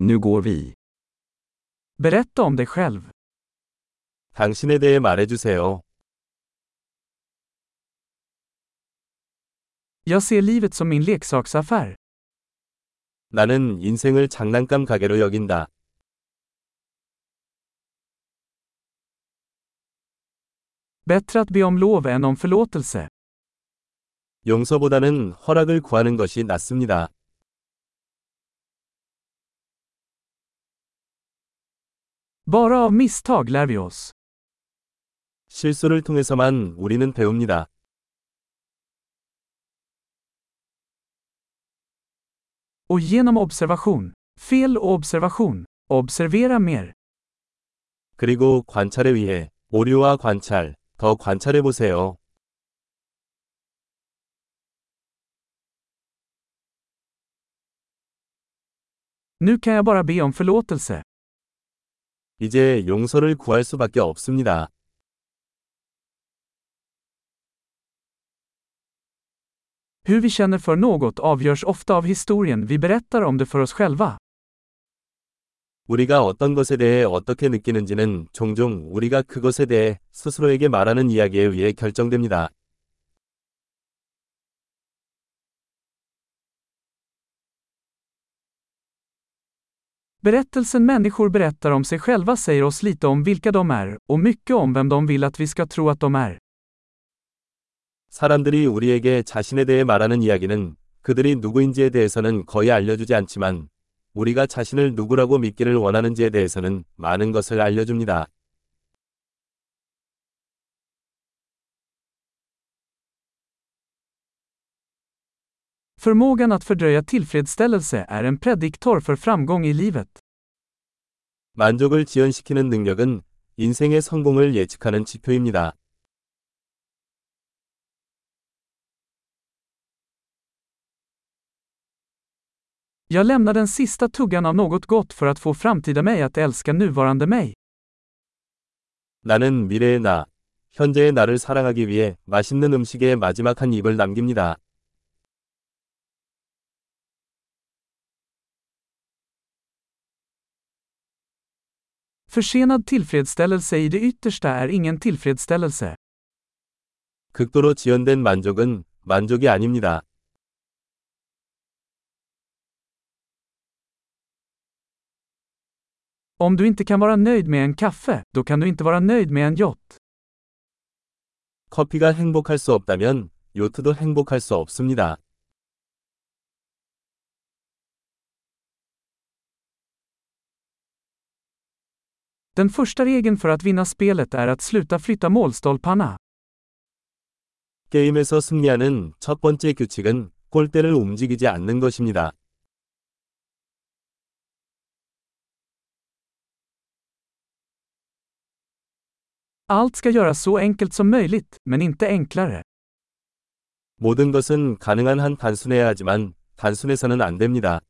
Nu går vi. Berätta om dig själv. 당신에 대해 말해주세요. Jag ser livet som min leksaksaffär. 나는 인생을 장난감 가게로 여긴다. Bättre att be om lov än om förlåtelse. 용서보다는 허락을 구하는 것이 낫습니다. Bara av misstag lär vi oss. 실수를 통해서만 우리는 배웁니다. Och genom observation. Fel och observation. Observera mer. 그리고 관찰에 의해 오류와 관찰, 더 관찰해 보세요. Nu kan jag bara be om förlåtelse. 이제 용서를 구할 수밖에 없습니다. Hur vi känner för något avgörs ofta av historien vi berättar om det för oss själva. 우리가 어떤 것에 대해 어떻게 느끼는지는 종종 우리가 그것에 대해 스스로에게 말하는 이야기에 의해 결정됩니다. Berättelsen människor berättar om sig själva säger oss lite om vilka de är, och mycket om vem de vill att vi ska tro att de är. 사람들이 우리에게 자신에 대해 말하는 이야기는 그들이 누구인지에 대해서는 거의 알려주지 않지만 우리가 자신을 누구라고 믿기를 원하는지에 대해서는 많은 것을 알려줍니다. Förmågan att fördröja tillfredsställelse är en prediktor för framgång i livet. 만족을 지연시키는 능력은 인생의 성공을 예측하는 지표입니다. Jag lämnar den sista tuggan av något gott för att få framtida mig att älska nuvarande mig. 나는 미래의 나, 현재의 나를 사랑하기 위해 맛있는 음식의 마지막 한 입을 남깁니다. Försenad tillfredsställelse i det yttersta är ingen tillfredsställelse. 극도로 지연된 만족은 만족이 아닙니다. Om du inte kan vara nöjd med en kaffe, då kan du inte vara nöjd med en yacht. 커피가 행복할 수 없다면 요트도 행복할 수 없습니다. Den första regeln för att vinna spelet är att sluta flytta målstolparna. 게임에서 승리하는 첫 번째 규칙은 골대를 움직이지 않는 것입니다. Allt ska göras så enkelt som möjligt, men inte enklare. 모든 것은 가능한 한 단순해야 하지만 단순해서는 안 됩니다.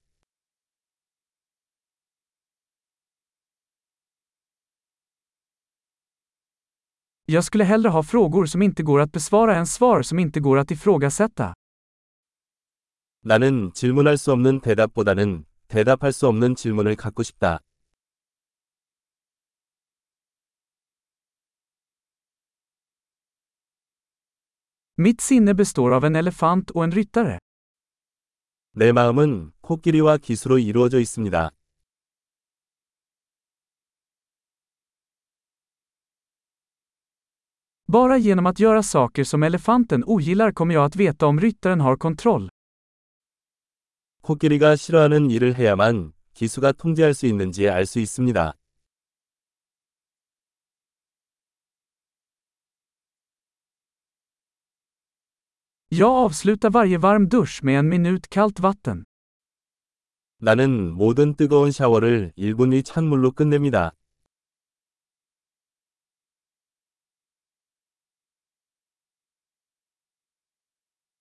Jag skulle hellre ha frågor som inte går att besvara än svar som inte går att ifrågasätta. 나는 질문할 수 없는 대답보다는 대답할 수 없는 질문을 갖고 싶다. Mitt sinne består av en elefant och en ryttare. 내 마음은 코끼리와 기수로 이루어져 있습니다. Bara genom att göra saker som elefanten ogillar kommer jag att veta om ryttaren har kontroll. 코끼리가 싫어하는 일을 해야만 기수가 통제할 수 있는지 알 수 있습니다. Jag avslutar varje varm dusch med en minut kallt vatten. 나는 모든 뜨거운 샤워를 1분 위 찬물로 끝냅니다.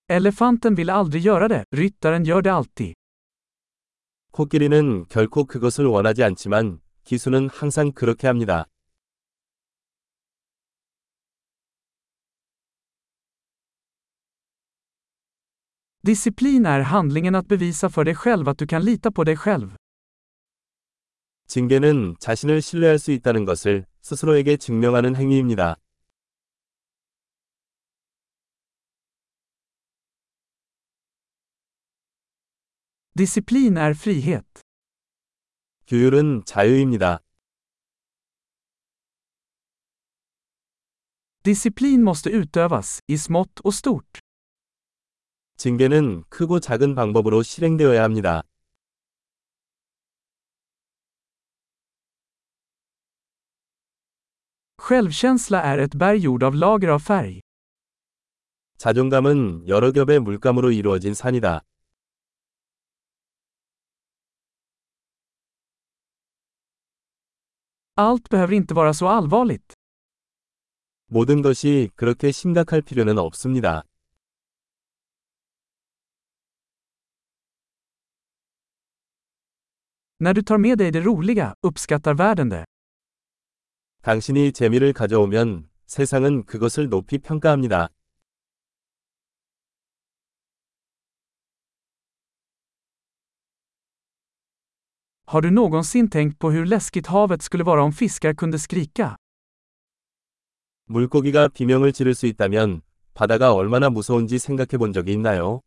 Elefanten vill aldrig göra det, ryttaren gör det alltid. 코끼리는 결코 그것을 원하지 않지만 기수는 항상 그렇게 합니다. Disciplin är handlingen att bevisa för dig själv att du kan lita på dig själv. 징계는 자신을 신뢰할 수 있다는 것을 스스로에게 증명하는 행위입니다. Disciplin är frihet. 규율은 자유입니다. Disciplin måste utövas, i smått och stort. 징계는 크고 작은 방법으로 실행되어야 합니다. Självkänsla är ett berg gjord av lager av färg. 자존감은 여러 겹의 물감으로 이루어진 산이다. Allt behöver inte vara så allvarligt. 모든 것이 그렇게 심각할 필요는 없습니다. När du tar med dig det roliga, uppskattar världen det. 당신이 재미를 가져오면 세상은 그것을 높이 평가합니다. Har du någonsin tänkt på hur läskigt havet skulle vara om fiskar kunde skrika? 물고기가 비명을 지를 수 있다면 바다가 얼마나 무서운지 생각해 본 적이 있나요?